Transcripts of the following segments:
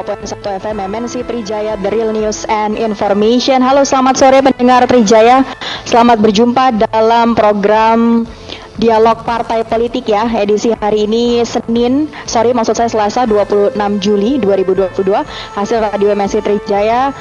mendengarkan 95.1 FM MNC Trijaya The Real News and Information. Halo, selamat sore pendengar Trijaya. Selamat berjumpa dalam program Dialog Partai Politik ya, edisi hari ini Senin, sorry maksud saya Selasa 26 Juli 2022, hasil Radio MNC Trijaya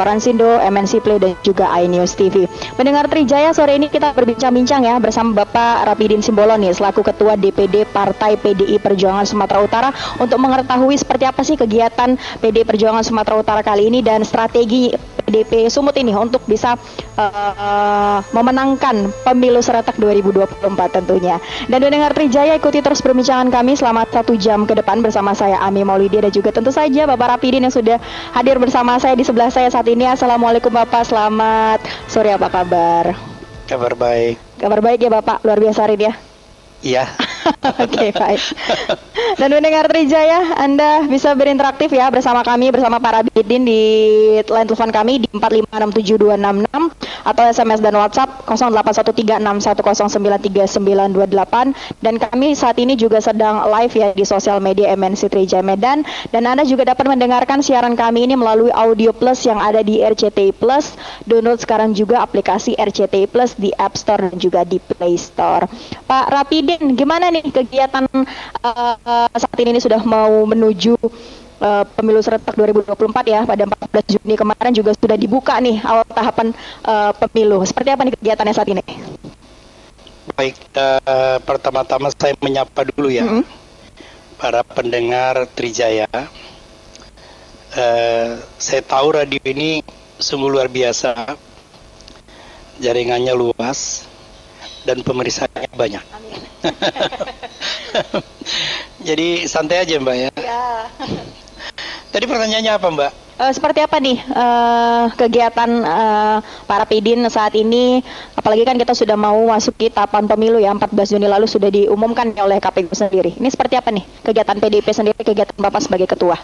Koran Sindo, MNC Play dan juga iNews TV. Pendengar Trijaya sore ini kita berbincang-bincang ya bersama Bapak Rapidin Simboloni selaku Ketua DPD Partai PDI Perjuangan Sumatera Utara untuk mengetahui seperti apa sih kegiatan PDI Perjuangan Sumatera Utara kali ini dan strategi PDP Sumut ini untuk bisa uh, memenangkan pemilu serentak 2024 tentunya. Dan pendengar Trijaya ikuti terus perbincangan kami selama satu jam ke depan bersama saya Ami Maulidi dan juga tentu saja Bapak Rapidin yang sudah hadir bersama saya di sebelah saya saat ini. Assalamualaikum Bapak, selamat sore apa kabar? Kabar baik. Kabar baik ya Bapak, luar biasa hari dia. Iya. Oke, okay, baik. Dan mendengar Trijaya, Anda bisa berinteraksi ya bersama kami, bersama para bidin di line telepon kami di 4567266 atau SMS dan WhatsApp 081361093928 dan kami saat ini juga sedang live ya di sosial media MNC Trijaya Medan dan Anda juga dapat mendengarkan siaran kami ini melalui Audio Plus yang ada di RCTI Plus. Download sekarang juga aplikasi RCTI Plus di App Store dan juga di Play Store. Pak Rapidin, gimana nih kegiatan uh, saat ini sudah mau menuju uh, pemilu serentak 2024 ya pada 14 Juni kemarin juga sudah dibuka nih awal tahapan uh, pemilu. Seperti apa nih kegiatannya saat ini? Baik, uh, pertama-tama saya menyapa dulu ya mm -hmm. para pendengar Trijaya. Uh, saya tahu radio ini sungguh luar biasa, jaringannya luas dan pemeriksanya banyak. Jadi santai aja Mbak ya. Ya. Tadi pertanyaannya apa Mbak? Uh, seperti apa nih uh, kegiatan uh, para pedin saat ini? Apalagi kan kita sudah mau masuki tahapan pemilu ya 14 Juni lalu sudah diumumkan oleh KPU sendiri. Ini seperti apa nih kegiatan PDIP sendiri, kegiatan Bapak sebagai ketua?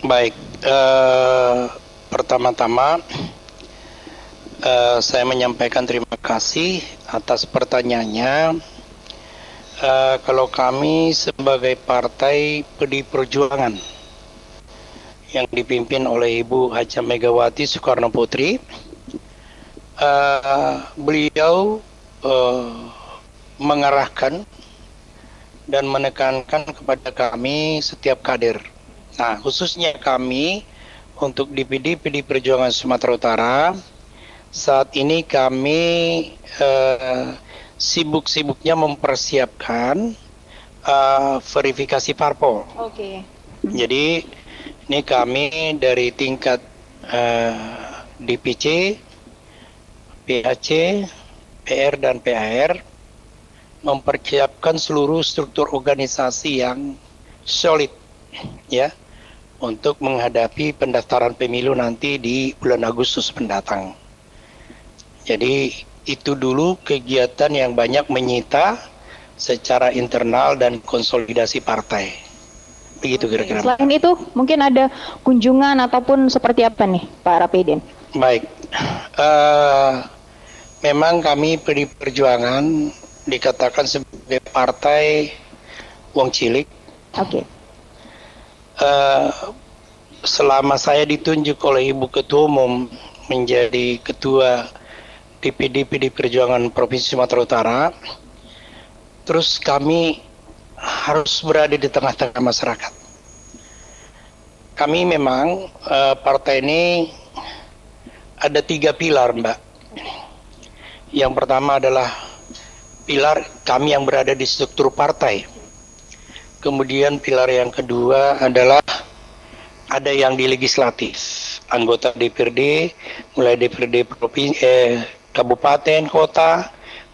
Baik, uh, pertama-tama uh, saya menyampaikan terima kasih atas pertanyaannya. Uh, kalau kami sebagai partai PD Perjuangan yang dipimpin oleh Ibu Haja Megawati Soekarno Putri, uh, beliau uh, mengarahkan dan menekankan kepada kami setiap kader. Nah, khususnya kami untuk DPD PD Perjuangan Sumatera Utara saat ini kami uh, sibuk-sibuknya mempersiapkan uh, verifikasi parpol. Oke. Okay. Jadi ini kami dari tingkat uh, DPC, PAC, PR dan PAR mempersiapkan seluruh struktur organisasi yang solid ya untuk menghadapi pendaftaran pemilu nanti di bulan Agustus mendatang. Jadi itu dulu kegiatan yang banyak menyita secara internal dan konsolidasi partai. Begitu kira-kira. Selain itu, mungkin ada kunjungan ataupun seperti apa nih, Pak Rapidin? Baik, uh, memang kami peri perjuangan dikatakan sebagai partai uang cilik. Oke. Okay. Uh, selama saya ditunjuk oleh Ibu Ketua Umum menjadi Ketua DPD PD Perjuangan Provinsi Sumatera Utara. Terus kami harus berada di tengah-tengah masyarakat. Kami memang uh, partai ini ada tiga pilar, Mbak. Yang pertama adalah pilar kami yang berada di struktur partai. Kemudian pilar yang kedua adalah ada yang di legislatif, anggota DPRD, mulai DPRD provinsi, eh, kabupaten, kota,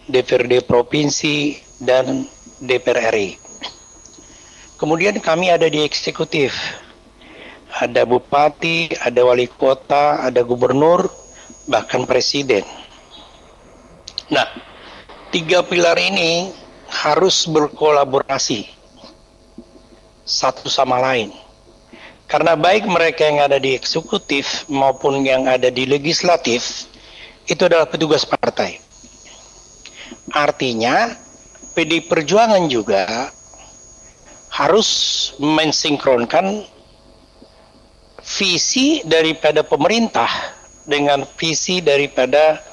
DPRD provinsi, dan DPR RI. Kemudian kami ada di eksekutif. Ada bupati, ada wali kota, ada gubernur, bahkan presiden. Nah, tiga pilar ini harus berkolaborasi satu sama lain. Karena baik mereka yang ada di eksekutif maupun yang ada di legislatif itu adalah petugas partai. Artinya PD Perjuangan juga harus mensinkronkan visi daripada pemerintah dengan visi daripada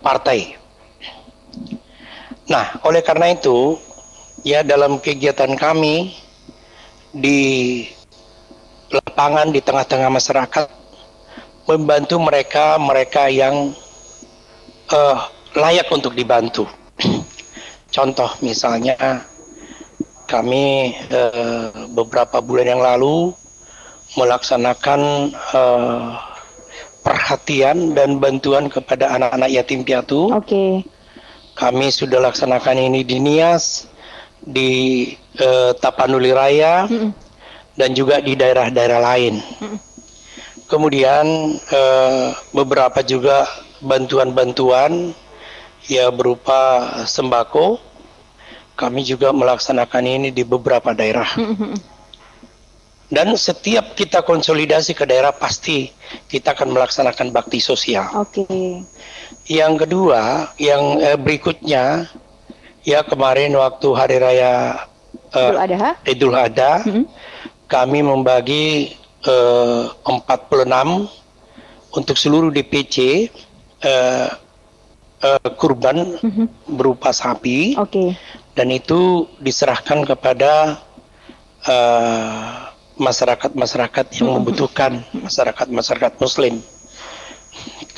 partai. Nah, oleh karena itu, ya dalam kegiatan kami di lapangan di tengah-tengah masyarakat membantu mereka mereka yang uh, layak untuk dibantu. Contoh misalnya kami uh, beberapa bulan yang lalu melaksanakan uh, perhatian dan bantuan kepada anak-anak yatim piatu. Oke. Okay. Kami sudah laksanakan ini di Nias, di uh, Tapanuli Raya, mm -mm. dan juga di daerah-daerah lain. Mm -mm. Kemudian uh, beberapa juga bantuan-bantuan ya berupa sembako. Kami juga melaksanakan ini di beberapa daerah. Dan setiap kita konsolidasi ke daerah pasti kita akan melaksanakan bakti sosial. Oke. Okay. Yang kedua, yang eh, berikutnya ya kemarin waktu hari raya eh, Idul Adha, Idul Adha mm -hmm. kami membagi eh, 46 untuk seluruh DPC eh, eh, kurban mm -hmm. berupa sapi. Okay. Dan itu diserahkan kepada uh, masyarakat-masyarakat yang membutuhkan masyarakat-masyarakat Muslim.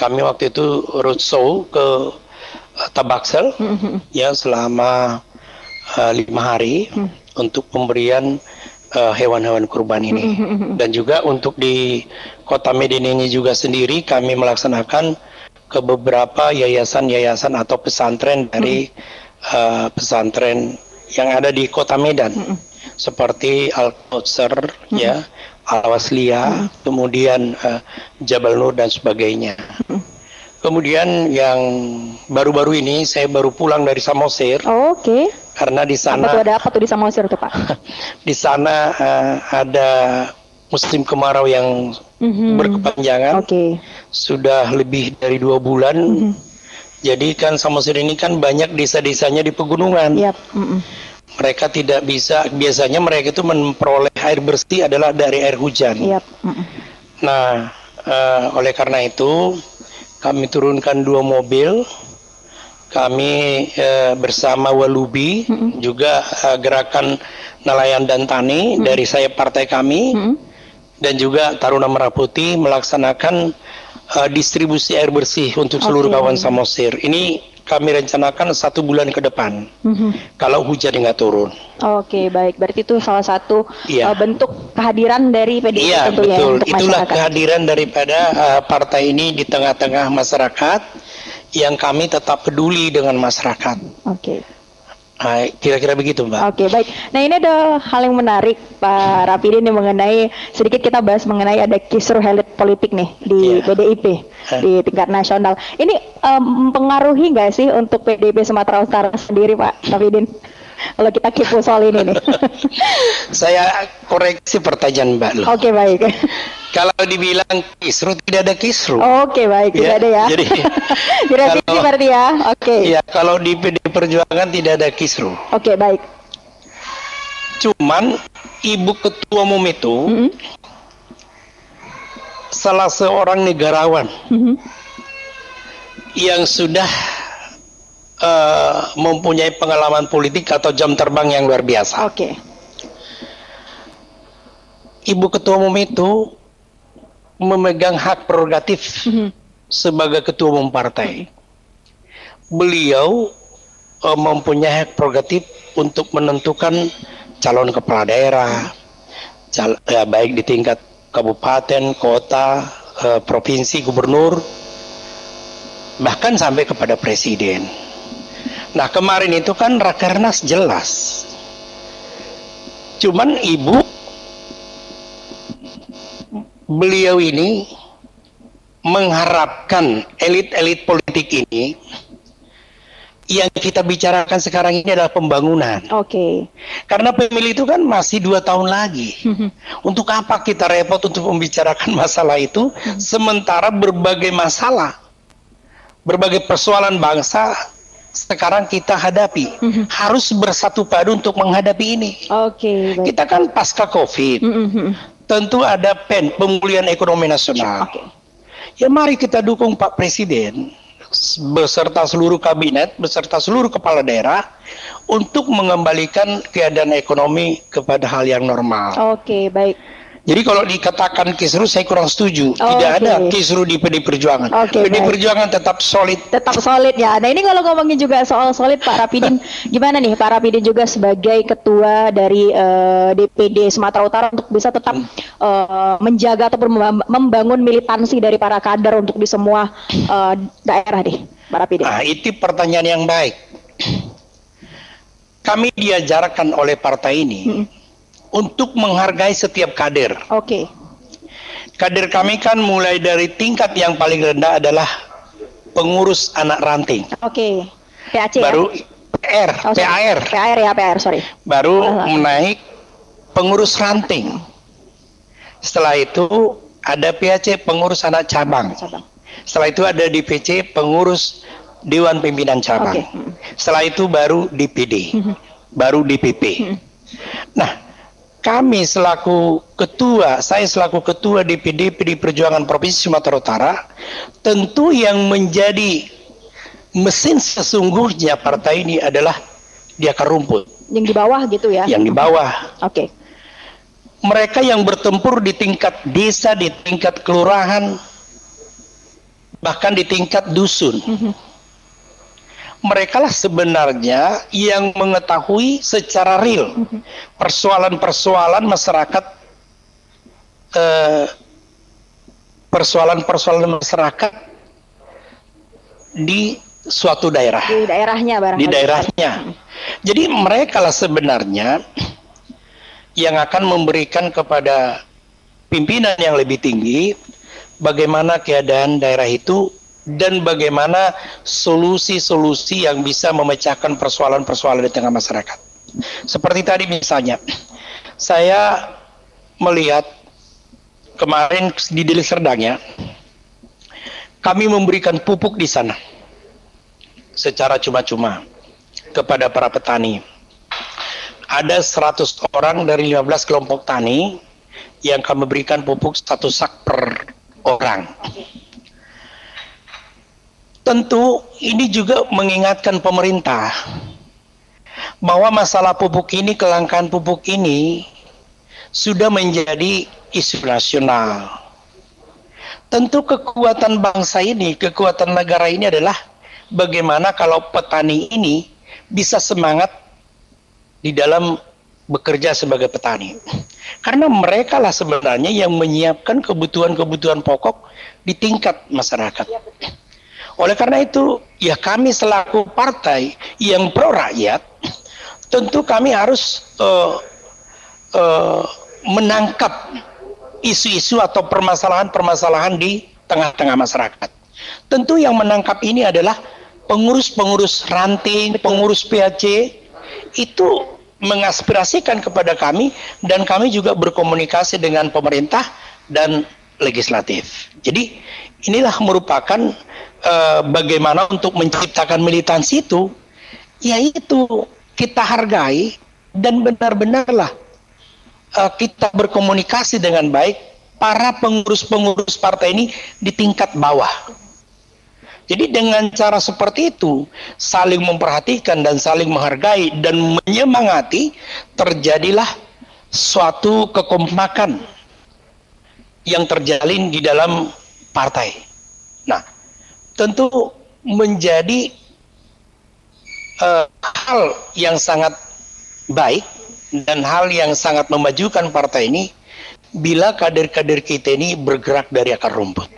Kami waktu itu roadshow ke uh, Tabaksel ya selama uh, lima hari untuk pemberian uh, hewan-hewan kurban ini dan juga untuk di kota Medan ini juga sendiri kami melaksanakan ke beberapa yayasan-yayasan atau pesantren dari uh, pesantren yang ada di kota Medan seperti Al hmm. ya, Al Waslia, hmm. kemudian uh, Jabal Nur dan sebagainya. Kemudian yang baru-baru ini saya baru pulang dari Samosir. Oh, Oke. Okay. Karena di sana apa tuh ada apa tuh di Samosir tuh Pak? di sana uh, ada musim kemarau yang mm-hmm. berkepanjangan. Oke. Okay. Sudah lebih dari dua bulan. Mm-hmm. Jadi kan Samosir ini kan banyak desa-desanya di pegunungan. Yep. Mm-hmm mereka tidak bisa biasanya mereka itu memperoleh air bersih adalah dari air hujan. Yep. Nah, uh, oleh karena itu kami turunkan dua mobil, kami uh, bersama Walubi mm -hmm. juga uh, gerakan nelayan dan tani mm -hmm. dari saya partai kami mm -hmm. dan juga Taruna Merah Putih melaksanakan uh, distribusi air bersih untuk seluruh okay. kawan Samosir. Ini kami rencanakan satu bulan ke depan mm-hmm. kalau hujan nggak turun. Oke baik, berarti itu salah satu ya. uh, bentuk kehadiran dari PDIP iya, tentu ya betul. untuk Itulah masyarakat. kehadiran daripada uh, partai ini di tengah-tengah masyarakat yang kami tetap peduli dengan masyarakat. Oke. Kira-kira begitu, Mbak. Oke, baik. Nah, ini ada hal yang menarik, Pak Rapidin, yang mengenai sedikit kita bahas mengenai ada kisruh elit politik nih di yeah. PDIP huh? di tingkat nasional. Ini um, mempengaruhi nggak sih untuk PDIP Sumatera Utara sendiri, Pak Rapidin? Kalau kita kepo soal ini nih. Saya koreksi pertanyaan Mbak loh. Oke, baik. Kalau dibilang kisru tidak ada kisru. Oke baik ya, tidak ada ya. Jadi kalau, berarti ya. Oke. Iya kalau di PD Perjuangan tidak ada kisru. Oke baik. Cuman ibu ketua umum itu mm -hmm. salah seorang negarawan mm -hmm. yang sudah uh, mempunyai pengalaman politik atau jam terbang yang luar biasa. Oke. Ibu ketua umum itu memegang hak prerogatif mm-hmm. sebagai ketua umum partai. Beliau uh, mempunyai hak prerogatif untuk menentukan calon kepala daerah, cal ya, baik di tingkat kabupaten, kota, uh, provinsi, gubernur, bahkan sampai kepada presiden. Nah kemarin itu kan rakernas jelas. Cuman ibu beliau ini mengharapkan elit-elit politik ini yang kita bicarakan sekarang ini adalah pembangunan. Oke. Okay. Karena pemilih itu kan masih dua tahun lagi. Untuk apa kita repot untuk membicarakan masalah itu, sementara berbagai masalah, berbagai persoalan bangsa sekarang kita hadapi harus bersatu padu untuk menghadapi ini. Oke. Okay, kita kan pasca COVID tentu ada PEN, pemulihan ekonomi nasional. Oke. Ya mari kita dukung Pak Presiden beserta seluruh kabinet, beserta seluruh kepala daerah untuk mengembalikan keadaan ekonomi kepada hal yang normal. Oke, baik. Jadi kalau dikatakan kisru saya kurang setuju. Oh, Tidak oke. ada kisru di PD Perjuangan. Oke, PD baik. Perjuangan tetap solid. Tetap solid ya. Nah ini kalau ngomongin juga soal solid Pak Rapidin, gimana nih Pak Rapidin juga sebagai ketua dari eh, DPD Sumatera Utara untuk bisa tetap eh, menjaga memba- membangun militansi dari para kader untuk di semua eh, daerah deh, Pak Rapidin. Nah, itu pertanyaan yang baik. Kami diajarkan oleh partai ini Mm-mm. Untuk menghargai setiap kader. Oke, Kader kami kan mulai dari tingkat yang paling rendah adalah pengurus anak ranting. oke. PAC Baru ya? PR, Oh, sorry. PAR. PAR ya, PAR, sorry. Baru Salah. menaik pengurus ranting. Setelah itu ada PAC pengurus anak cabang. Cabang. Setelah itu ada DPC pengurus Dewan Pimpinan Cabang. Oke. Mm. Setelah itu baru DPD, Mhm. baru DPP. Mm. Nah, kami selaku ketua, saya selaku ketua DPD PD Perjuangan Provinsi Sumatera Utara, tentu yang menjadi mesin sesungguhnya partai ini adalah di akar rumput, Yang di bawah gitu ya? yang di bawah. Oke. Mereka yang bertempur di tingkat desa, di tingkat kelurahan, bahkan di tingkat dusun. Mhm. mereka lah sebenarnya yang mengetahui secara real persoalan-persoalan masyarakat eh, persoalan-persoalan masyarakat di suatu daerah Di daerahnya barangkali. di daerahnya. Jadi mereka lah sebenarnya yang akan memberikan kepada pimpinan yang lebih tinggi bagaimana keadaan daerah itu dan bagaimana solusi-solusi yang bisa memecahkan persoalan-persoalan di tengah masyarakat. Seperti tadi misalnya, saya melihat kemarin di Deli Serdang ya, kami memberikan pupuk di sana secara cuma-cuma kepada para petani. Ada 100 orang dari 15 kelompok tani yang kami berikan pupuk satu sak per orang. Tentu ini juga mengingatkan pemerintah bahwa masalah pupuk ini, kelangkaan pupuk ini sudah menjadi isu nasional. Tentu kekuatan bangsa ini, kekuatan negara ini adalah bagaimana kalau petani ini bisa semangat di dalam bekerja sebagai petani. Karena mereka lah sebenarnya yang menyiapkan kebutuhan-kebutuhan pokok di tingkat masyarakat. Oleh karena itu, ya kami selaku partai yang pro rakyat, tentu kami harus eh, eh, menangkap isu-isu atau permasalahan-permasalahan di tengah-tengah masyarakat. Tentu yang menangkap ini adalah pengurus-pengurus ranting, pengurus PAC itu mengaspirasikan kepada kami dan kami juga berkomunikasi dengan pemerintah dan legislatif. Jadi inilah merupakan eh, bagaimana untuk menciptakan militansi itu yaitu kita hargai dan benar-benarlah eh, kita berkomunikasi dengan baik para pengurus-pengurus partai ini di tingkat bawah. Jadi dengan cara seperti itu, saling memperhatikan dan saling menghargai dan menyemangati, terjadilah suatu kekompakan yang terjalin di dalam partai. Nah, tentu menjadi eh, hal yang sangat baik dan hal yang sangat memajukan partai ini bila kader-kader kita ini bergerak dari akar rumput.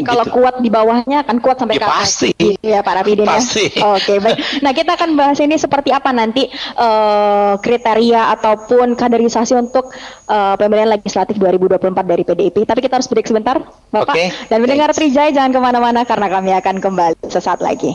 Kalau Gitu. kuat di bawahnya akan kuat sampai Ya, ke atas. pasti. Iya, Pak Rapidin ya. Pasti. Oke, baik. Nah, kita akan bahas ini seperti apa nanti eh, kriteria ataupun kaderisasi untuk eh, pemilihan legislatif 2024 dari PDIP. Tapi kita harus break sebentar, Bapak. Oke. Dan mendengar. Trijaya jangan ke mana-mana karena kami akan kembali sesaat lagi.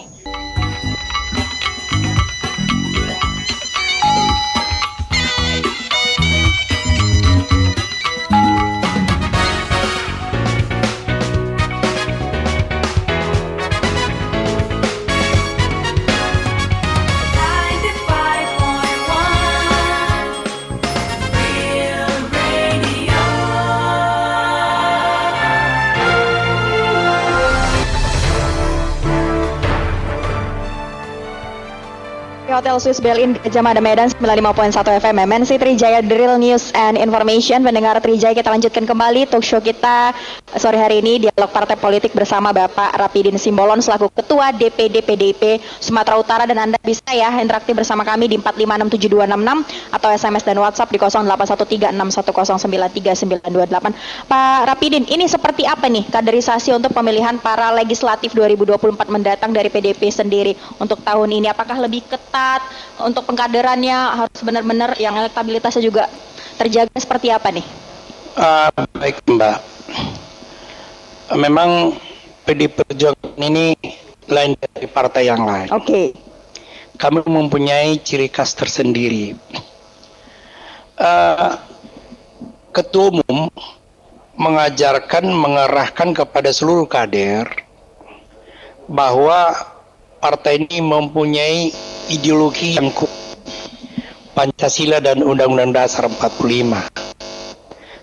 Hotel Swiss Berlin Gajah Mada Medan 95.1 FM MNC Trijaya Drill News and Information. Pendengar Trijaya kita lanjutkan kembali talk show kita sore hari ini Dialog Partai Politik bersama Bapak Rapidin Simbolon selaku Ketua DPD PDIP Sumatera Utara. Dan Anda bisa ya interaktif bersama kami di 4567266 atau SMS dan WhatsApp di 081361093928 Pak Rapidin ini seperti apa nih kaderisasi untuk pemilihan para legislatif 2024 mendatang dari PDP sendiri untuk tahun ini? Apakah lebih ketat untuk pengkaderannya harus benar-benar yang elektabilitasnya juga terjaga seperti apa nih? Uh, baik Mbak, memang PD Perjuangan ini lain dari partai yang lain. Oke. Okay. Kami mempunyai ciri khas tersendiri. Uh, Ketua Umum mengajarkan, mengarahkan kepada seluruh kader bahwa partai ini mempunyai ideologi yang kuat Pancasila dan Undang-Undang Dasar 45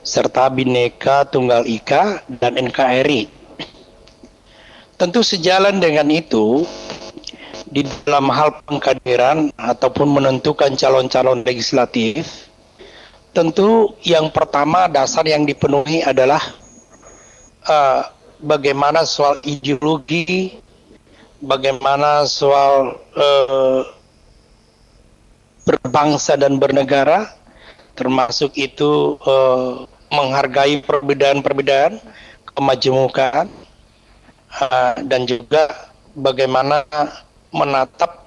serta Bhinneka Tunggal Ika dan NKRI. Tentu sejalan dengan itu di dalam hal pengkaderan ataupun menentukan calon-calon legislatif tentu yang pertama dasar yang dipenuhi adalah uh, bagaimana soal ideologi bagaimana soal uh, berbangsa dan bernegara, termasuk itu uh, menghargai perbedaan-perbedaan, kemajemukan, uh, dan juga bagaimana menatap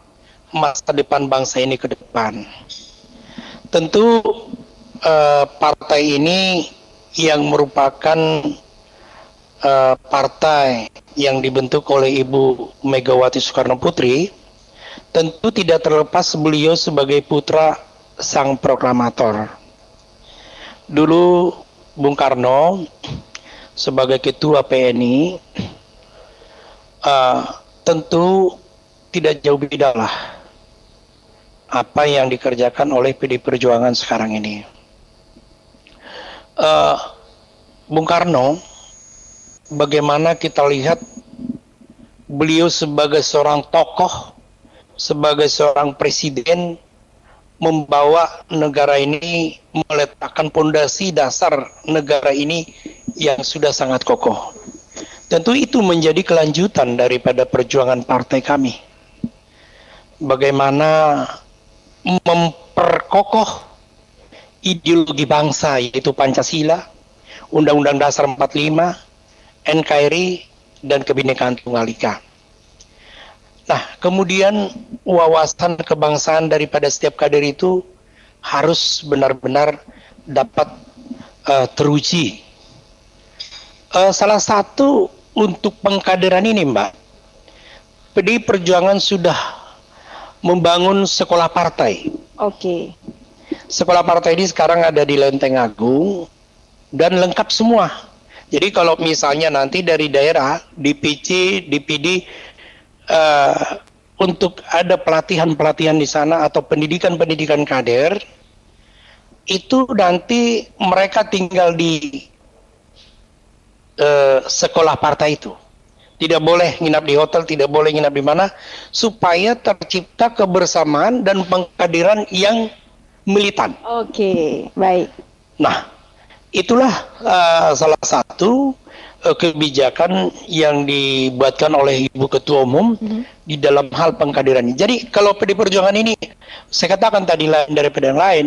masa depan bangsa ini ke depan. Tentu uh, partai ini yang merupakan uh, partai yang dibentuk oleh Ibu Megawati Soekarno Putri tentu tidak terlepas beliau sebagai putra sang proklamator. Dulu Bung Karno sebagai ketua PNI uh, tentu tidak jauh beda lah apa yang dikerjakan oleh PD Perjuangan sekarang ini. Uh, Bung Karno bagaimana kita lihat beliau sebagai seorang tokoh, sebagai seorang presiden membawa negara ini meletakkan pondasi dasar negara ini yang sudah sangat kokoh. Tentu itu menjadi kelanjutan daripada perjuangan partai kami. Bagaimana memperkokoh ideologi bangsa yaitu Pancasila, Undang-Undang Dasar 45, NKRI, dan Kebinekaan Tunggal Ika. Nah, kemudian wawasan kebangsaan daripada setiap kader itu harus benar-benar dapat uh, teruji. Uh, salah satu untuk pengkaderan ini, Mbak, PD Perjuangan sudah membangun sekolah partai. Oke. Okay. Sekolah partai ini sekarang ada di Lenteng Agung dan lengkap semua jadi kalau misalnya nanti dari daerah DPC, DPD uh, untuk ada pelatihan-pelatihan di sana atau pendidikan-pendidikan kader itu nanti mereka tinggal di uh, sekolah partai itu. Tidak boleh nginap di hotel, tidak boleh nginap di mana supaya tercipta kebersamaan dan pengkaderan yang militan. Oke, baik. Nah, itulah uh, salah satu uh, kebijakan yang dibuatkan oleh Ibu Ketua Umum mm-hmm. di dalam hal pengkaderan ini. Jadi kalau PD Perjuangan ini saya katakan tadi lain daripada yang lain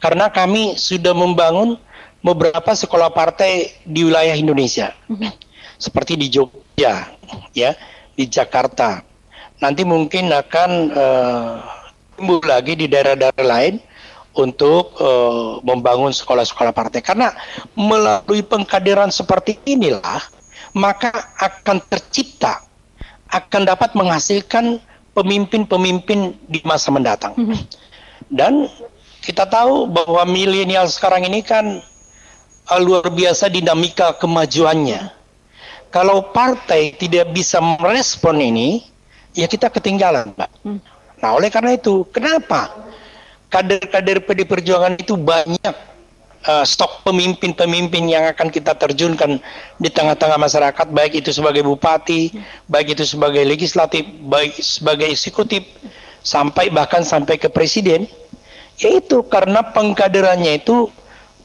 karena kami sudah membangun beberapa sekolah partai di wilayah Indonesia. Mm-hmm. Seperti di Jogja, ya, di Jakarta. Nanti mungkin akan uh, timbul lagi di daerah-daerah lain untuk uh, membangun sekolah-sekolah partai karena melalui pengkaderan seperti inilah maka akan tercipta akan dapat menghasilkan pemimpin-pemimpin di masa mendatang mm -hmm. dan kita tahu bahwa milenial sekarang ini kan uh, luar biasa dinamika kemajuannya kalau partai tidak bisa merespon ini ya kita ketinggalan mbak mm. nah oleh karena itu kenapa kader-kader PD Perjuangan itu banyak uh, stok pemimpin-pemimpin yang akan kita terjunkan di tengah-tengah masyarakat, baik itu sebagai bupati, baik itu sebagai legislatif, baik sebagai eksekutif, sampai bahkan sampai ke presiden. Yaitu karena pengkaderannya itu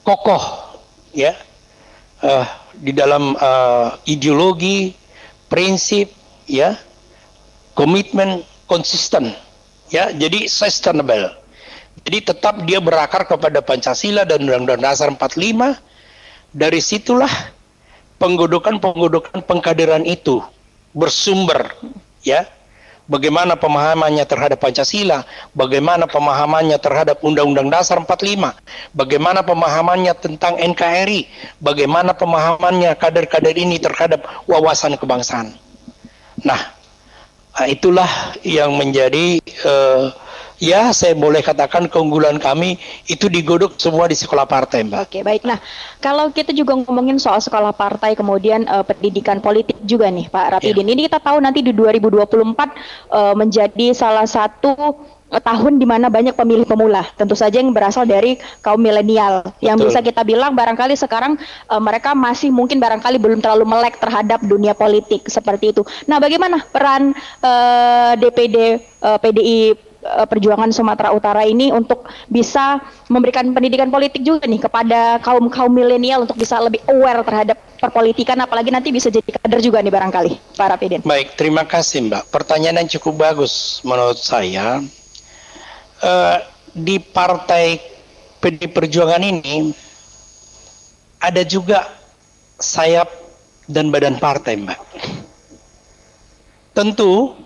kokoh ya. Uh, di dalam uh, ideologi prinsip ya. Komitmen konsisten ya. Jadi sustainable jadi tetap dia berakar kepada Pancasila dan Undang-Undang Dasar 45 dari situlah penggodokan-penggodokan pengkaderan itu bersumber ya bagaimana pemahamannya terhadap Pancasila, bagaimana pemahamannya terhadap Undang-Undang Dasar 45, bagaimana pemahamannya tentang NKRI, bagaimana pemahamannya kader-kader ini terhadap wawasan kebangsaan. Nah, itulah yang menjadi uh, ya saya boleh katakan keunggulan kami itu digodok semua di sekolah partai Mbak. Oke baik, nah kalau kita juga ngomongin soal sekolah partai kemudian uh, pendidikan politik juga nih Pak Rapidin, yeah. ini kita tahu nanti di 2024 uh, menjadi salah satu eh, tahun di mana banyak pemilih pemula, tentu saja yang berasal dari kaum milenial, yang Betul. bisa kita bilang barangkali sekarang uh, mereka masih mungkin barangkali belum terlalu melek terhadap dunia politik seperti itu. Nah, bagaimana peran uh, DPD uh, PDI Eh, perjuangan Sumatera Utara ini untuk bisa memberikan pendidikan politik juga nih kepada kaum kaum milenial untuk bisa lebih aware terhadap perpolitikan apalagi nanti bisa jadi kader juga nih barangkali Pak Rapidin. Baik, terima kasih Mbak. Pertanyaan yang cukup bagus menurut saya. Uh, di partai PD Perjuangan ini ada juga sayap dan badan partai Mbak. Tentu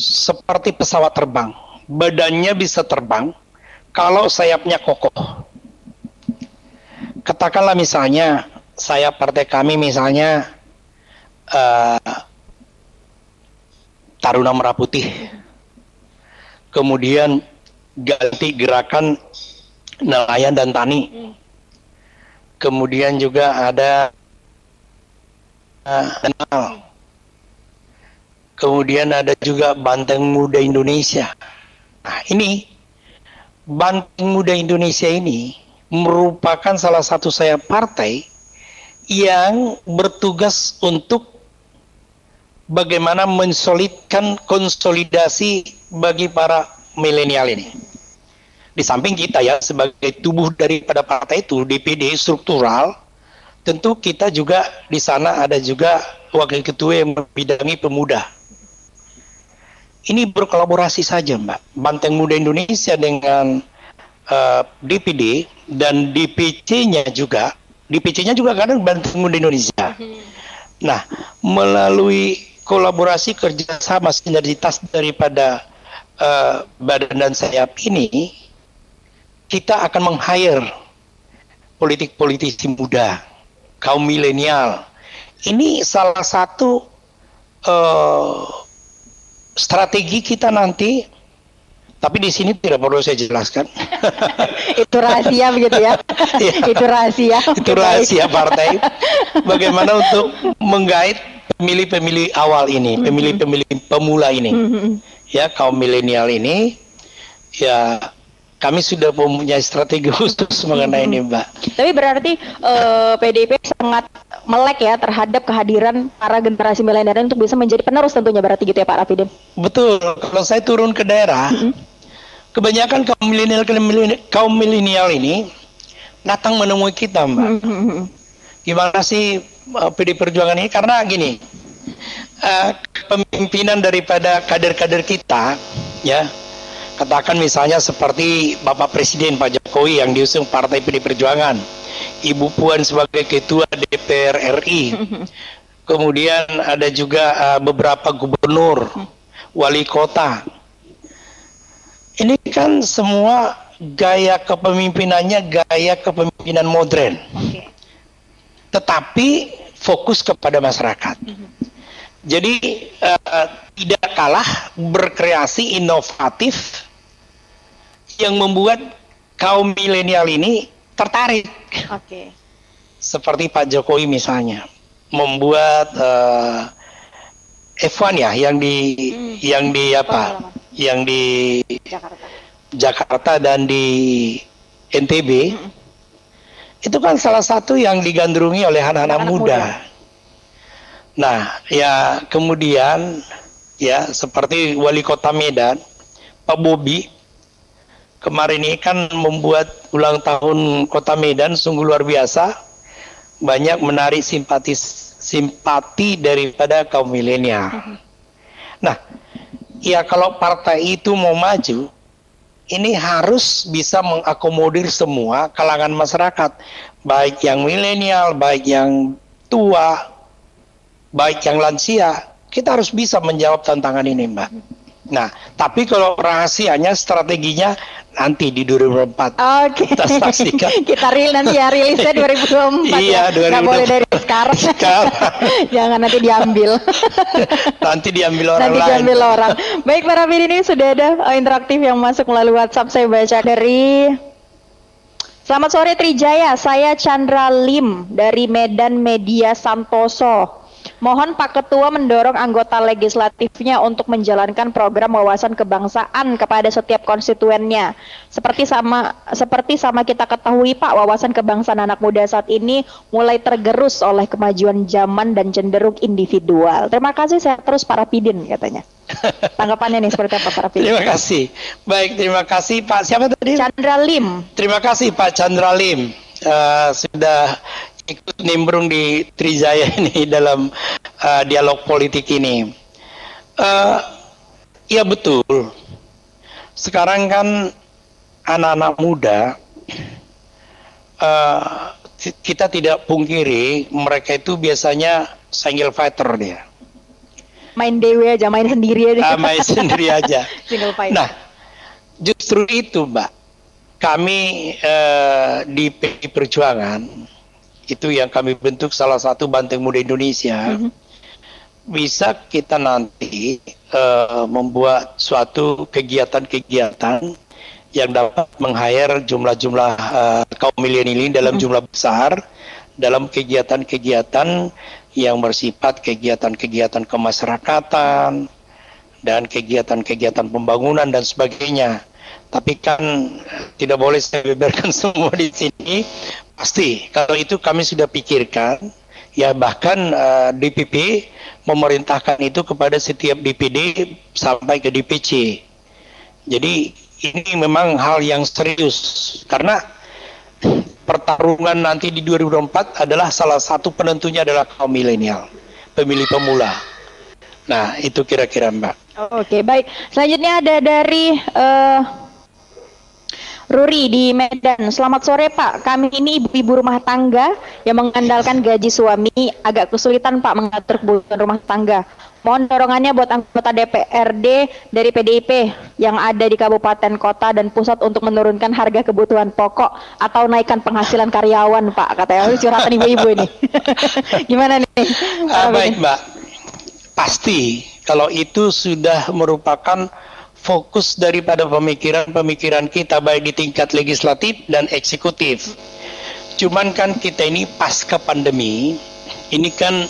seperti pesawat terbang. Badannya bisa terbang kalau sayapnya kokoh. Katakanlah misalnya sayap partai kami misalnya uh, Taruna Merah Putih. Kemudian ganti gerakan nelayan dan tani. Kemudian juga ada uh, Kemudian ada juga Banteng Muda Indonesia. Nah, ini Banteng Muda Indonesia ini merupakan salah satu saya partai yang bertugas untuk bagaimana mensolidkan konsolidasi bagi para milenial ini. Di samping kita ya sebagai tubuh daripada partai itu DPD struktural, tentu kita juga di sana ada juga wakil ketua yang membidangi pemuda ini berkolaborasi saja Mbak. Banteng Muda Indonesia dengan uh, eh, DPD dan DPC-nya juga, DPC-nya juga kadang Banteng Muda Indonesia. Hmm. Nah, melalui kolaborasi kerjasama sinergitas daripada uh, badan dan sayap ini, kita akan meng-hire politik-politisi muda, kaum milenial. Ini salah satu uh, strategi kita nanti tapi di sini tidak perlu saya jelaskan. itu rahasia begitu ya. ya. itu rahasia. Itu rahasia partai. Bagaimana untuk menggait pemilih-pemilih awal ini, mm-hmm. pemilih-pemilih pemula ini. Mm -hmm. Ya, kaum milenial ini ya kami sudah mempunyai strategi khusus mengenai mm -hmm. ini, Mbak. Tapi berarti uh, eh, PDIP sangat melek ya terhadap kehadiran para generasi milenial untuk bisa menjadi penerus tentunya berarti gitu ya Pak Rafidin. Betul. Kalau saya turun ke daerah, mm -hmm. kebanyakan kaum milenial kaum milenial ini datang menemui kita, Mbak. Mm -hmm. Gimana sih uh, eh, PD Perjuangan ini? Karena gini, uh, pemimpinan daripada kader-kader kita, ya, katakan misalnya seperti Bapak Presiden Pak Jokowi yang diusung Partai PD Perjuangan Ibu Puan sebagai Ketua DPR RI. Kemudian ada juga uh, beberapa gubernur, wali kota. Ini kan semua gaya kepemimpinannya gaya kepemimpinan modern. Okay. Tetapi fokus kepada masyarakat. Jadi uh, tidak kalah berkreasi inovatif yang membuat kaum milenial ini tertarik. Oke. Okay. Seperti Pak Jokowi misalnya membuat uh, F1 ya yang di hmm. yang di apa? Yang di Jakarta. Jakarta dan di NTB. Hmm. Itu kan salah satu yang digandrungi oleh anak-anak muda. muda. Nah, ya kemudian ya seperti wali kota Medan Pak Bobi kemarin ini kan membuat ulang tahun Kota Medan sungguh luar biasa, banyak menarik simpati simpati daripada kaum milenial. Nah, ya kalau partai itu mau maju, ini harus bisa mengakomodir semua kalangan masyarakat, baik yang milenial, baik yang tua, baik yang lansia. Kita harus bisa menjawab tantangan ini, Mbak. Nah, tapi kalau rahasianya, strateginya nanti di 2004. Oke. Okay. Kita saksikan. Kita real nanti ya rilisnya 2024 iya, ya. 2024. Nggak boleh dari sekarang. sekarang. Jangan nanti diambil. nanti diambil orang nanti lain. Nanti diambil orang. Baik para ini sudah ada uh, interaktif yang masuk melalui WhatsApp. Saya baca dari Selamat sore Trijaya, saya Chandra Lim dari Medan Media Santoso. Mohon Pak Ketua mendorong anggota legislatifnya untuk menjalankan program wawasan kebangsaan kepada setiap konstituennya. Seperti sama seperti sama kita ketahui Pak, wawasan kebangsaan anak muda saat ini mulai tergerus oleh kemajuan zaman dan cenderung individual. Terima kasih saya terus para pidin katanya. Tanggapannya nih seperti apa para pidin? Terima kasih. Baik, terima kasih Pak. Siapa tadi? Chandra Lim. Terima kasih Pak Chandra Lim. Uh, sudah ikut nimbrung di Trijaya ini dalam uh, dialog politik ini. Uh, ya betul. Sekarang kan anak-anak muda uh, kita tidak pungkiri mereka itu biasanya single fighter dia. Main dewe aja, main sendiri aja. Uh, main sendiri aja. single fighter. Nah, justru itu, Mbak. Kami uh, di PDI Perjuangan itu yang kami bentuk salah satu Banteng Muda Indonesia. Mm -hmm. Bisa kita nanti uh, membuat suatu kegiatan-kegiatan yang dapat meng-hire jumlah-jumlah uh, kaum milenial ini dalam mm -hmm. jumlah besar dalam kegiatan-kegiatan yang bersifat kegiatan-kegiatan kemasyarakatan dan kegiatan-kegiatan pembangunan dan sebagainya. Tapi kan tidak boleh saya beberkan semua di sini. Pasti kalau itu kami sudah pikirkan ya bahkan uh, eh, DPP memerintahkan itu kepada setiap DPD sampai ke DPC. Jadi ini memang hal yang serius karena pertarungan nanti di 2024 adalah salah satu penentunya adalah kaum milenial, pemilih pemula. Nah, itu kira-kira Mbak. Oke, baik. Selanjutnya ada dari uh, Ruri di Medan. Selamat sore Pak. Kami ini ibu-ibu rumah tangga yang mengandalkan gaji suami agak kesulitan Pak mengatur kebutuhan rumah tangga. Mohon dorongannya buat anggota DPRD dari PDIP yang ada di kabupaten kota dan pusat untuk menurunkan harga kebutuhan pokok atau naikkan penghasilan karyawan Pak. Katanya curhatan ibu-ibu ini. Gimana nih? Uh, baik Mbak. Pasti kalau itu sudah merupakan fokus daripada pemikiran-pemikiran kita baik di tingkat legislatif dan eksekutif. Cuman kan kita ini pasca pandemi, ini kan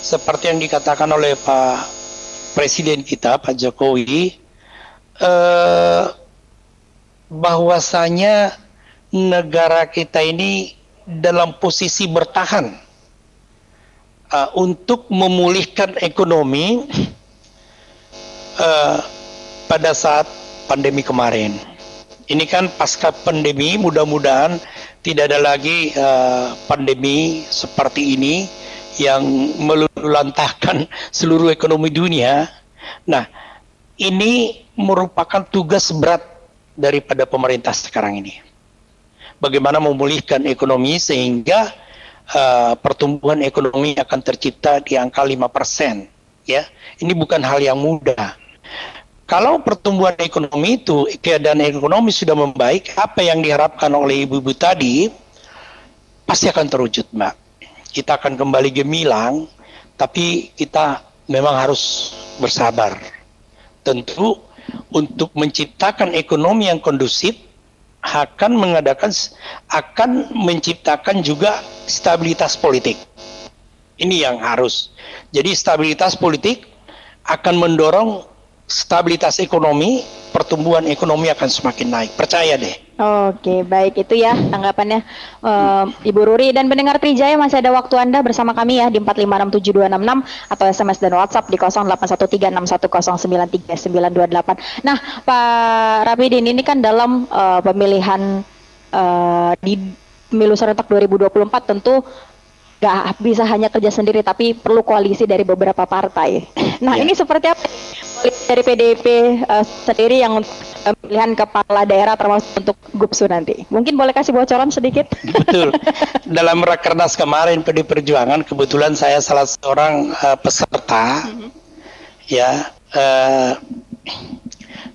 seperti yang dikatakan oleh Pak Presiden kita, Pak Jokowi, eh, bahwasanya negara kita ini dalam posisi bertahan uh, untuk memulihkan ekonomi uh, pada saat pandemi kemarin. Ini kan pasca pandemi, mudah-mudahan tidak ada lagi uh, pandemi seperti ini yang melulantahkan seluruh ekonomi dunia. Nah, ini merupakan tugas berat daripada pemerintah sekarang ini. Bagaimana memulihkan ekonomi sehingga uh, pertumbuhan ekonomi akan tercipta di angka 5%. Ya, ini bukan hal yang mudah kalau pertumbuhan ekonomi itu, keadaan ekonomi sudah membaik, apa yang diharapkan oleh ibu-ibu tadi pasti akan terwujud, Mbak. Kita akan kembali gemilang, tapi kita memang harus bersabar. Tentu untuk menciptakan ekonomi yang kondusif akan mengadakan akan menciptakan juga stabilitas politik. Ini yang harus. Jadi stabilitas politik akan mendorong stabilitas ekonomi, pertumbuhan ekonomi akan semakin naik. Percaya deh. Oke, baik itu ya tanggapannya uh, Ibu Ruri dan pendengar Trijaya masih ada waktu Anda bersama kami ya di 4567266 atau SMS dan WhatsApp di 081361093928. Nah, Pak Rapidin ini kan dalam uh, pemilihan uh, di pemilu serentak 2024 tentu nggak bisa hanya kerja sendiri tapi perlu koalisi dari beberapa partai. Nah, ya. ini seperti apa dari PDIP uh, sendiri yang uh, pilihan kepala daerah termasuk untuk GUPSU nanti. Mungkin boleh kasih bocoran sedikit? Betul. Dalam rakernas kemarin PD Perjuangan kebetulan saya salah seorang uh, peserta. Mm -hmm. Ya, uh,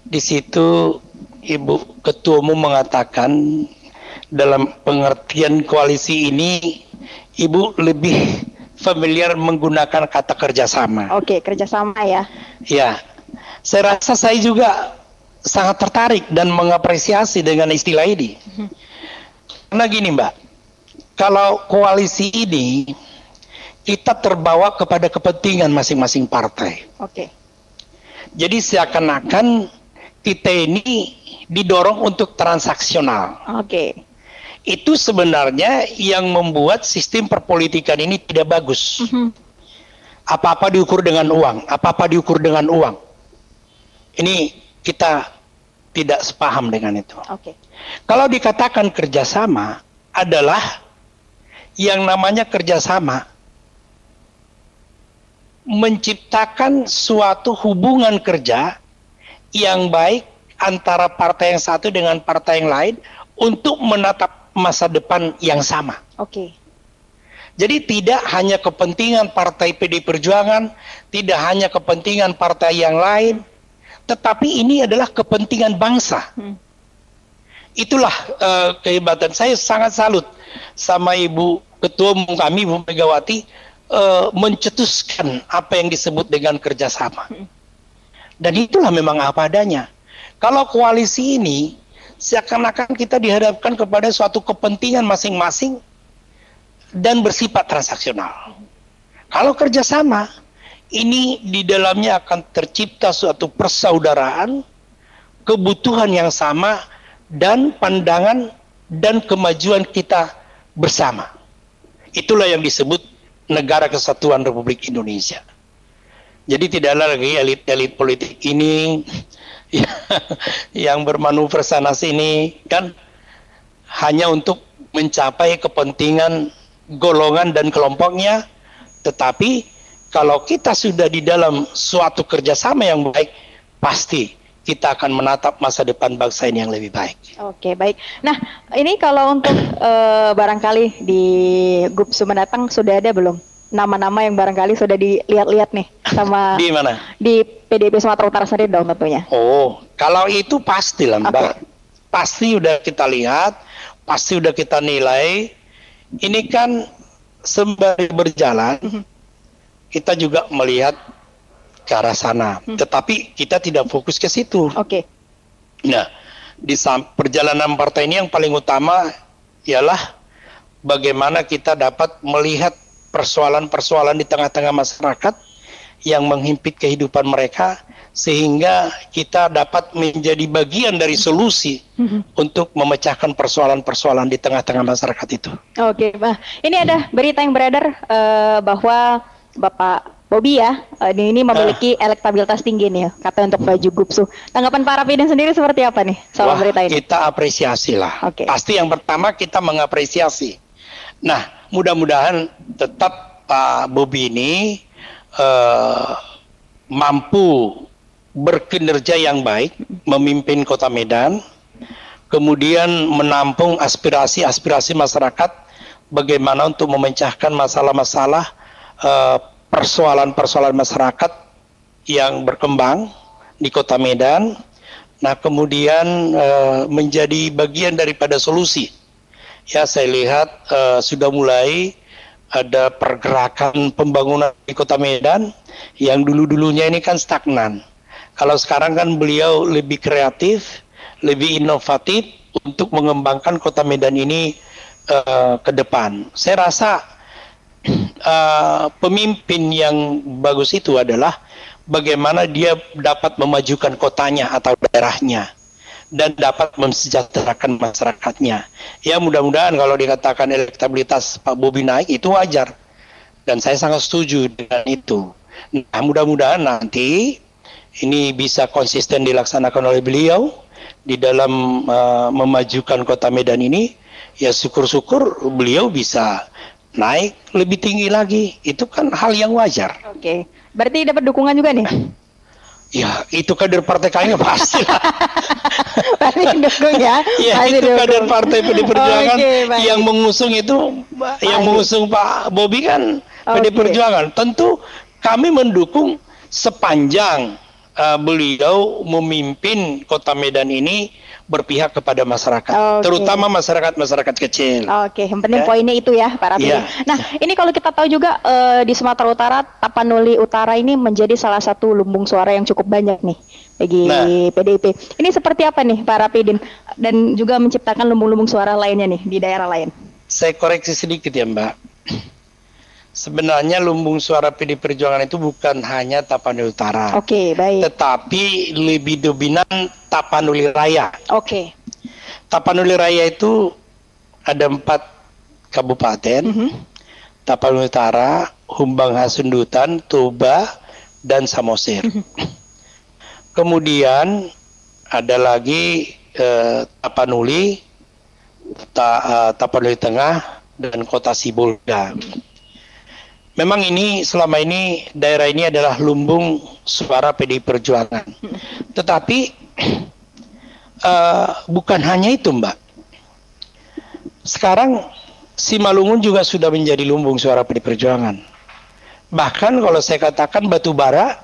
di situ Ibu Ketua Umum mengatakan dalam pengertian koalisi ini Ibu lebih familiar menggunakan kata kerjasama. Oke, kerjasama ya. Ya, saya rasa saya juga sangat tertarik dan mengapresiasi dengan istilah ini. Karena gini Mbak, kalau koalisi ini kita terbawa kepada kepentingan masing-masing partai. Oke. Jadi seakan-akan kita ini didorong untuk transaksional. Oke. Itu sebenarnya yang membuat sistem perpolitikan ini tidak bagus. Apa-apa diukur dengan uang, apa-apa diukur dengan uang. Ini kita tidak sepaham dengan itu. Okay. Kalau dikatakan kerjasama adalah yang namanya kerjasama menciptakan suatu hubungan kerja yang baik antara partai yang satu dengan partai yang lain untuk menatap masa depan yang sama. Oke. Okay. Jadi tidak hanya kepentingan partai PD Perjuangan, tidak hanya kepentingan partai yang lain, tetapi ini adalah kepentingan bangsa. Hmm. Itulah uh, kehebatan saya sangat salut sama Ibu Ketua Umum kami Ibu Megawati uh, mencetuskan apa yang disebut dengan kerjasama. Hmm. Dan itulah memang apa adanya. Kalau koalisi ini seakan-akan kita dihadapkan kepada suatu kepentingan masing-masing dan bersifat transaksional. Kalau kerjasama, ini di dalamnya akan tercipta suatu persaudaraan, kebutuhan yang sama, dan pandangan dan kemajuan kita bersama. Itulah yang disebut negara kesatuan Republik Indonesia. Jadi tidak lagi elit-elit politik ini yang bermanuver sana sini kan hanya untuk mencapai kepentingan golongan dan kelompoknya, tetapi kalau kita sudah di dalam suatu kerjasama yang baik, pasti kita akan menatap masa depan bangsa ini yang lebih baik. Oke, baik. Nah, ini kalau untuk uh, barangkali di GUP mendatang sudah ada belum nama-nama yang barangkali sudah dilihat-lihat nih sama di mana? Di PDIP Sumatera Utara sendiri dong tentunya. Oh, kalau itu pasti lah, Mbak. Okay. Pasti udah kita lihat, pasti udah kita nilai. Ini kan sembari berjalan, mm -hmm kita juga melihat ke arah sana. Hmm. Tetapi kita tidak fokus ke situ. Oke. Okay. Nah, di perjalanan partai ini yang paling utama ialah bagaimana kita dapat melihat persoalan-persoalan di tengah-tengah masyarakat yang menghimpit kehidupan mereka sehingga kita dapat menjadi bagian dari solusi hmm. untuk memecahkan persoalan-persoalan di tengah-tengah masyarakat itu. Oke, okay, Bah. Ini ada berita yang beredar uh, bahwa Bapak Bobi ya, uh, ini memiliki uh. elektabilitas tinggi nih, kata untuk baju Gupsu. Tanggapan para Rapidin sendiri seperti apa nih soal Wah, berita ini? Kita apresiasi lah. Okay. Pasti yang pertama kita mengapresiasi. Nah, mudah-mudahan tetap Pak Bobi ini uh, mampu berkinerja yang baik, memimpin Kota Medan, kemudian menampung aspirasi-aspirasi masyarakat, bagaimana untuk memecahkan masalah-masalah Eh, persoalan-persoalan masyarakat yang berkembang di Kota Medan. Nah, kemudian uh, menjadi bagian daripada solusi. Ya, saya lihat uh, sudah mulai ada pergerakan pembangunan di Kota Medan yang dulu-dulunya ini kan stagnan. Kalau sekarang kan beliau lebih kreatif, lebih inovatif untuk mengembangkan Kota Medan ini uh, ke depan. Saya rasa uh, pemimpin yang bagus itu adalah bagaimana dia dapat memajukan kotanya atau daerahnya dan dapat mensejahterakan masyarakatnya. Ya mudah-mudahan kalau dikatakan elektabilitas Pak Bobi naik itu wajar dan saya sangat setuju dengan itu. Nah mudah-mudahan nanti ini bisa konsisten dilaksanakan oleh beliau di dalam uh, memajukan kota Medan ini. Ya syukur-syukur beliau bisa naik lebih tinggi lagi. Itu kan hal yang wajar. Oke, berarti dapat dukungan juga nih. Ya, itu kader partai kayaknya pasti lah. pasti dukung ya. Ya, pasti itu dukung. kader partai PD Perjuangan okay, yang mengusung itu, baik. yang mengusung Pak Bobi kan okay. PD Perjuangan. Tentu kami mendukung sepanjang uh, beliau memimpin Kota Medan ini berpihak kepada masyarakat, okay. terutama masyarakat-masyarakat kecil. Oke, okay. yang penting ya? poinnya itu ya, Pak Rafi. Ya. Nah, ini kalau kita tahu juga uh, di Sumatera Utara, Tapanuli Utara ini menjadi salah satu lumbung suara yang cukup banyak nih bagi nah. PDIP. Ini seperti apa nih, Pak Rapidin? Dan juga menciptakan lumbung-lumbung suara lainnya nih di daerah lain. Saya koreksi sedikit ya, Mbak sebenarnya lumbung suara PD Perjuangan itu bukan hanya Tapanuli Utara. Oke, okay, baik. Tetapi lebih dominan Tapanuli Raya. Oke. Okay. Tapanuli Raya itu ada empat kabupaten. Mm -hmm. Tapanuli Utara, Humbang Hasundutan, Toba, dan Samosir. Mm -hmm. Kemudian ada lagi eh, Tapanuli, ta, uh, Tapanuli Tengah, dan Kota Sibolga. Memang ini selama ini daerah ini adalah lumbung suara PDI Perjuangan. Tetapi uh, bukan hanya itu, Mbak. Sekarang Simalungun juga sudah menjadi lumbung suara PDI Perjuangan. Bahkan kalau saya katakan batu bara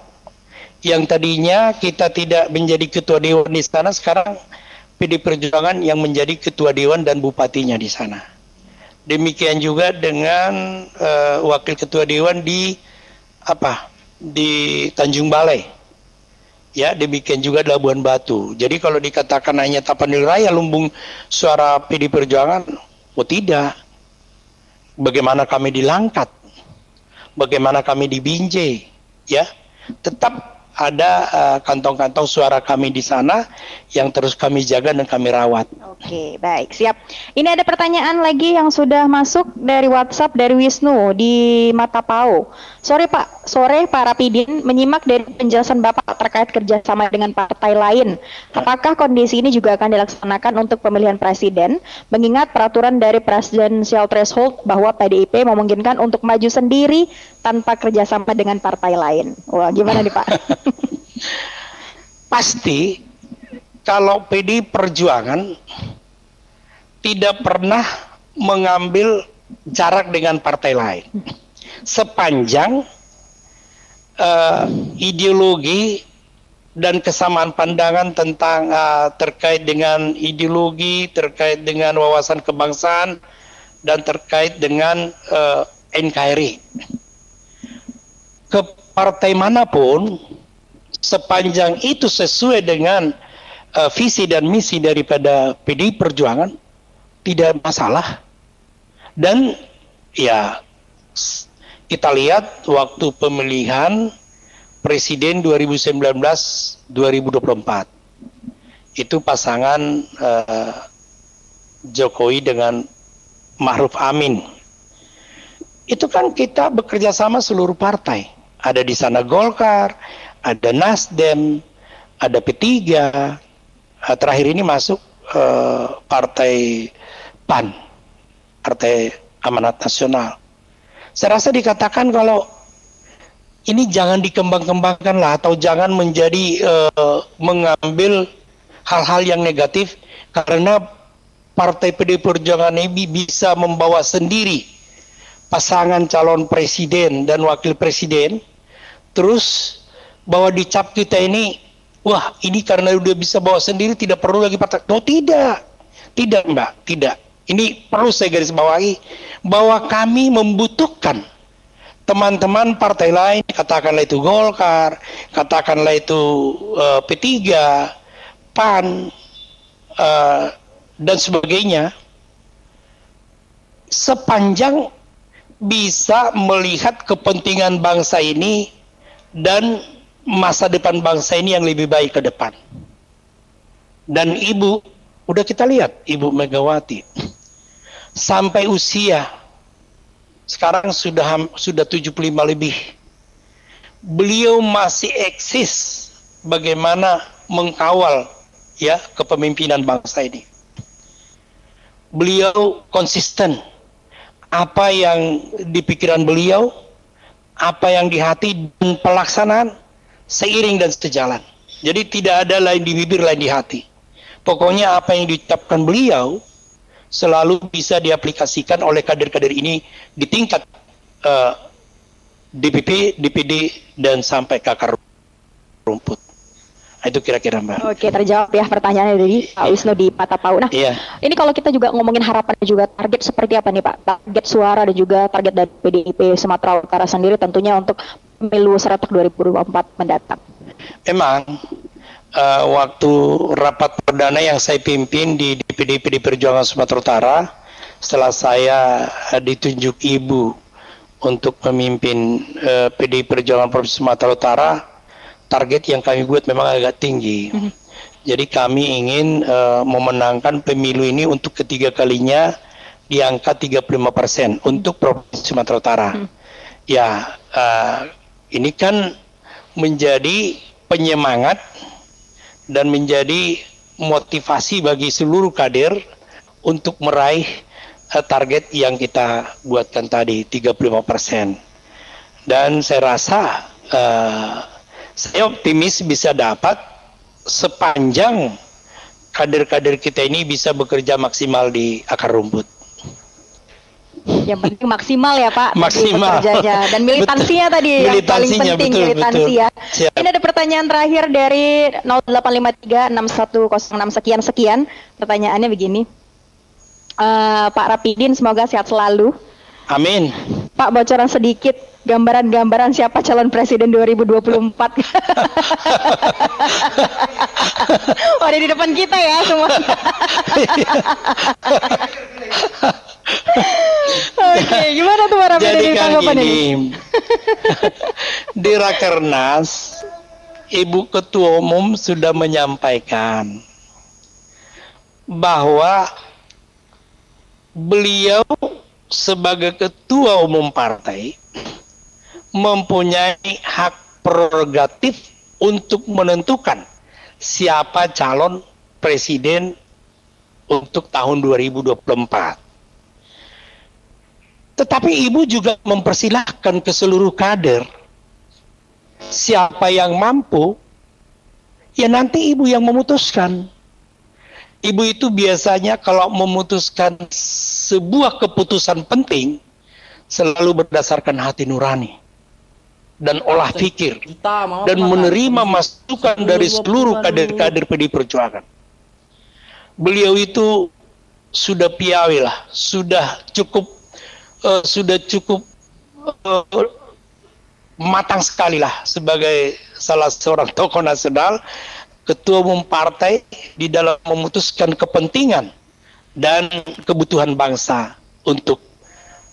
yang tadinya kita tidak menjadi ketua dewan di sana, sekarang PDI Perjuangan yang menjadi ketua dewan dan bupatinya di sana. Demikian juga dengan uh, wakil ketua dewan di apa? di Tanjung Balai. Ya, demikian juga di Labuan Batu. Jadi kalau dikatakan hanya Tapanuli Raya lumbung suara PD Perjuangan, oh tidak. Bagaimana kami dilangkat? Bagaimana kami di Binjai? Ya, tetap ada eh, kantong-kantong uh, suara kami di sana yang terus kami jaga dan kami rawat. Oke, baik, siap. Ini ada pertanyaan lagi yang sudah masuk dari WhatsApp dari Wisnu di Matapau. Sore Pak, sore Pak Rapidin menyimak dari penjelasan Bapak terkait kerjasama dengan partai lain. Apakah kondisi ini juga akan dilaksanakan untuk pemilihan presiden? Mengingat peraturan dari presidential threshold bahwa PDIP memungkinkan untuk maju sendiri tanpa kerjasama dengan partai lain. Wah, gimana nih Pak? Pasti kalau PD Perjuangan tidak pernah mengambil jarak dengan partai lain sepanjang uh, ideologi dan kesamaan pandangan tentang uh, terkait dengan ideologi, terkait dengan wawasan kebangsaan dan terkait dengan uh, NKRI. Ke partai mana pun sepanjang itu sesuai dengan uh, visi dan misi daripada PDI Perjuangan tidak masalah. Dan ya kita lihat waktu pemilihan presiden 2019-2024 itu pasangan uh, Jokowi dengan Ma'ruf Amin. Itu kan kita bekerja sama seluruh partai. Ada di sana Golkar ada Nasdem ada P3 uh, terakhir ini masuk uh, partai PAN Partai Amanat Nasional. Saya rasa dikatakan kalau ini jangan dikembang-kembangkan lah atau jangan menjadi uh, mengambil hal-hal yang negatif karena Partai PD Perjuangan ini bisa membawa sendiri pasangan calon presiden dan wakil presiden terus bahwa dicap kita ini wah ini karena udah bisa bawa sendiri tidak perlu lagi partai oh tidak. Tidak mbak. Tidak. Ini perlu saya garis bawahi bahwa kami membutuhkan teman-teman partai lain, katakanlah itu Golkar, katakanlah itu uh, P3, PAN, uh, dan sebagainya, sepanjang bisa melihat kepentingan bangsa ini dan masa depan bangsa ini yang lebih baik ke depan. Dan ibu, udah kita lihat Ibu Megawati sampai usia sekarang sudah sudah 75 lebih. Beliau masih eksis bagaimana mengkawal ya kepemimpinan bangsa ini. Beliau konsisten apa yang di pikiran beliau, apa yang di hati dan pelaksanaan seiring dan sejalan. Jadi tidak ada lain di bibir lain di hati. Pokoknya apa yang diucapkan beliau selalu bisa diaplikasikan oleh kader-kader ini di tingkat uh, eh, DPP, DPD dan sampai ke akar rumput. Nah, itu kira-kira Mbak. Oke, terjawab ya pertanyaannya dari Pak iya. Wisnu di Patapau. Nah, iya. ini kalau kita juga ngomongin harapan juga target seperti apa nih Pak? Target suara dan juga target dari PDIP Sumatera Utara sendiri tentunya untuk pemilu serentak 2024 mendatang. Memang uh, waktu rapat perdana yang saya pimpin di DPD PD Perjuangan Sumatera Utara, setelah saya uh, ditunjuk Ibu untuk memimpin uh, PD Perjuangan Provinsi Sumatera Utara, target yang kami buat memang agak tinggi. Mm-hmm. Jadi kami ingin uh, memenangkan pemilu ini untuk ketiga kalinya di angka 35 persen untuk Provinsi Sumatera Utara. Mm. Ya, uh, ini kan menjadi penyemangat dan menjadi motivasi bagi seluruh kader untuk meraih uh, target yang kita buatkan tadi 35 persen. Dan saya rasa uh, saya optimis bisa dapat sepanjang kader-kader kita ini bisa bekerja maksimal di akar rumput. Yang penting maksimal ya Pak. Maksimal. Dan militansinya betul. tadi yang paling penting betul, militansi betul. ya. Siap. Ini ada pertanyaan terakhir dari 08536106 sekian sekian. Pertanyaannya begini. Uh, Pak Rapidin semoga sehat selalu. Amin. Pak bocoran sedikit gambaran-gambaran siapa calon presiden 2024. oh, ada di depan kita ya semua. Oke, gimana tuh para Jadi kan ini? di Rakernas, Ibu Ketua Umum sudah menyampaikan bahwa beliau sebagai Ketua Umum Partai mempunyai hak prerogatif untuk menentukan siapa calon presiden untuk tahun 2024. Tetapi ibu juga mempersilahkan ke seluruh kader siapa yang mampu, ya nanti ibu yang memutuskan. Ibu itu biasanya kalau memutuskan sebuah keputusan penting selalu berdasarkan hati nurani dan olah pikir dan menerima masukan dari seluruh kader-kader PD Perjuangan. Beliau itu sudah piawi lah, sudah cukup uh, sudah cukup uh, matang sekali lah sebagai salah seorang tokoh nasional, ketua umum partai di dalam memutuskan kepentingan dan kebutuhan bangsa untuk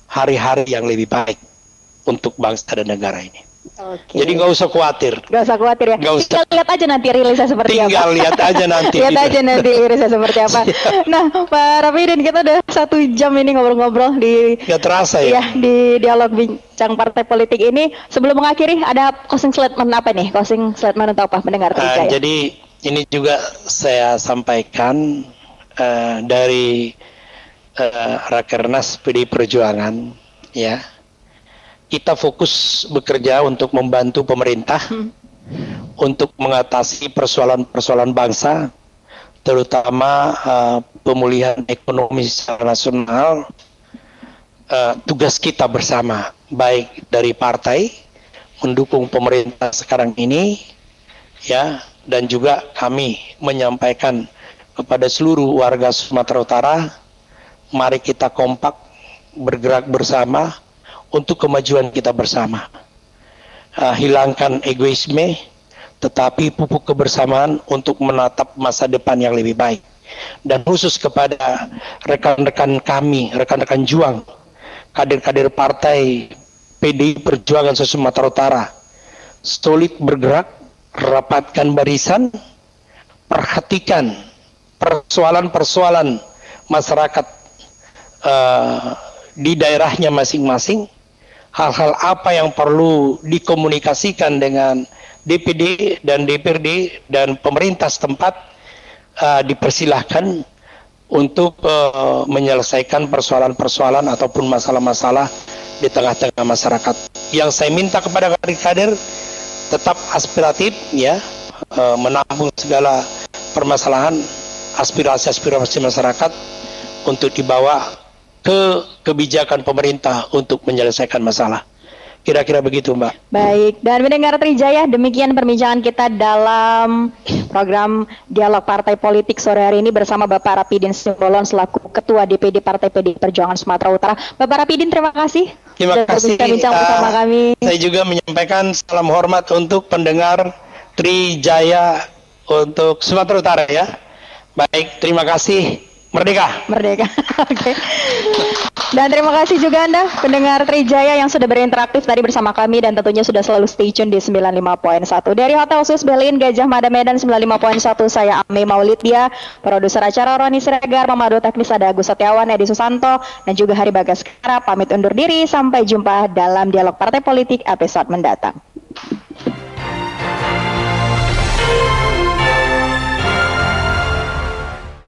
hari-hari yang lebih baik untuk bangsa dan negara ini. Oke. Jadi nggak usah khawatir. Nggak usah khawatir ya. Gak usah. Tinggal lihat aja nanti rilisnya seperti Tinggal apa. Tinggal lihat aja nanti. lihat aja nanti rilisnya seperti apa. nah, Pak Rafidin kita udah satu jam ini ngobrol-ngobrol di. Gak terasa ya. Iya di dialog bincang partai politik ini. Sebelum mengakhiri ada closing statement apa nih? Closing statement untuk apa? Mendengar uh, ya? Jadi ini juga saya sampaikan uh, dari uh, Rakernas PD Perjuangan ya kita fokus bekerja untuk membantu pemerintah hmm. untuk mengatasi persoalan-persoalan bangsa, terutama uh, pemulihan ekonomi secara nasional. Uh, tugas kita bersama, baik dari partai mendukung pemerintah sekarang ini, ya, dan juga kami menyampaikan kepada seluruh warga Sumatera Utara, mari kita kompak bergerak bersama untuk kemajuan kita bersama. Uh, hilangkan egoisme, tetapi pupuk kebersamaan untuk menatap masa depan yang lebih baik. Dan khusus kepada rekan-rekan kami, rekan-rekan juang, kader-kader partai PDI Perjuangan Sumatera Utara, solid bergerak, rapatkan barisan, perhatikan persoalan-persoalan masyarakat uh, di daerahnya masing-masing, hal-hal apa yang perlu dikomunikasikan dengan DPD dan DPRD dan pemerintah setempat uh, dipersilahkan untuk uh, menyelesaikan persoalan-persoalan ataupun masalah-masalah di tengah-tengah masyarakat. Yang saya minta kepada kader-kader tetap aspiratif ya, uh, menampung segala permasalahan aspirasi-aspirasi masyarakat untuk dibawa ke kebijakan pemerintah untuk menyelesaikan masalah. Kira-kira begitu, Mbak. Baik, dan mendengar Trijaya, demikian perbincangan kita dalam program Dialog Partai Politik sore hari ini bersama Bapak Rapidin Simbolon selaku Ketua DPD Partai PD Perjuangan Sumatera Utara. Bapak Rapidin, terima kasih. Terima kasih. Bincang uh, bersama kami. Saya juga menyampaikan salam hormat untuk pendengar Trijaya untuk Sumatera Utara ya. Baik, terima kasih. Merdeka. Merdeka. Oke. Okay. Dan terima kasih juga Anda pendengar Trijaya yang sudah berinteraktif tadi bersama kami dan tentunya sudah selalu stay tune di 95.1. Dari Hotel Sus Berlin Gajah Mada Medan 95.1 saya Ame Maulidya, produser acara Roni Siregar, pemandu teknis ada Agus Setiawan, Edi Susanto dan juga Hari Bagaskara pamit undur diri sampai jumpa dalam dialog partai politik episode mendatang.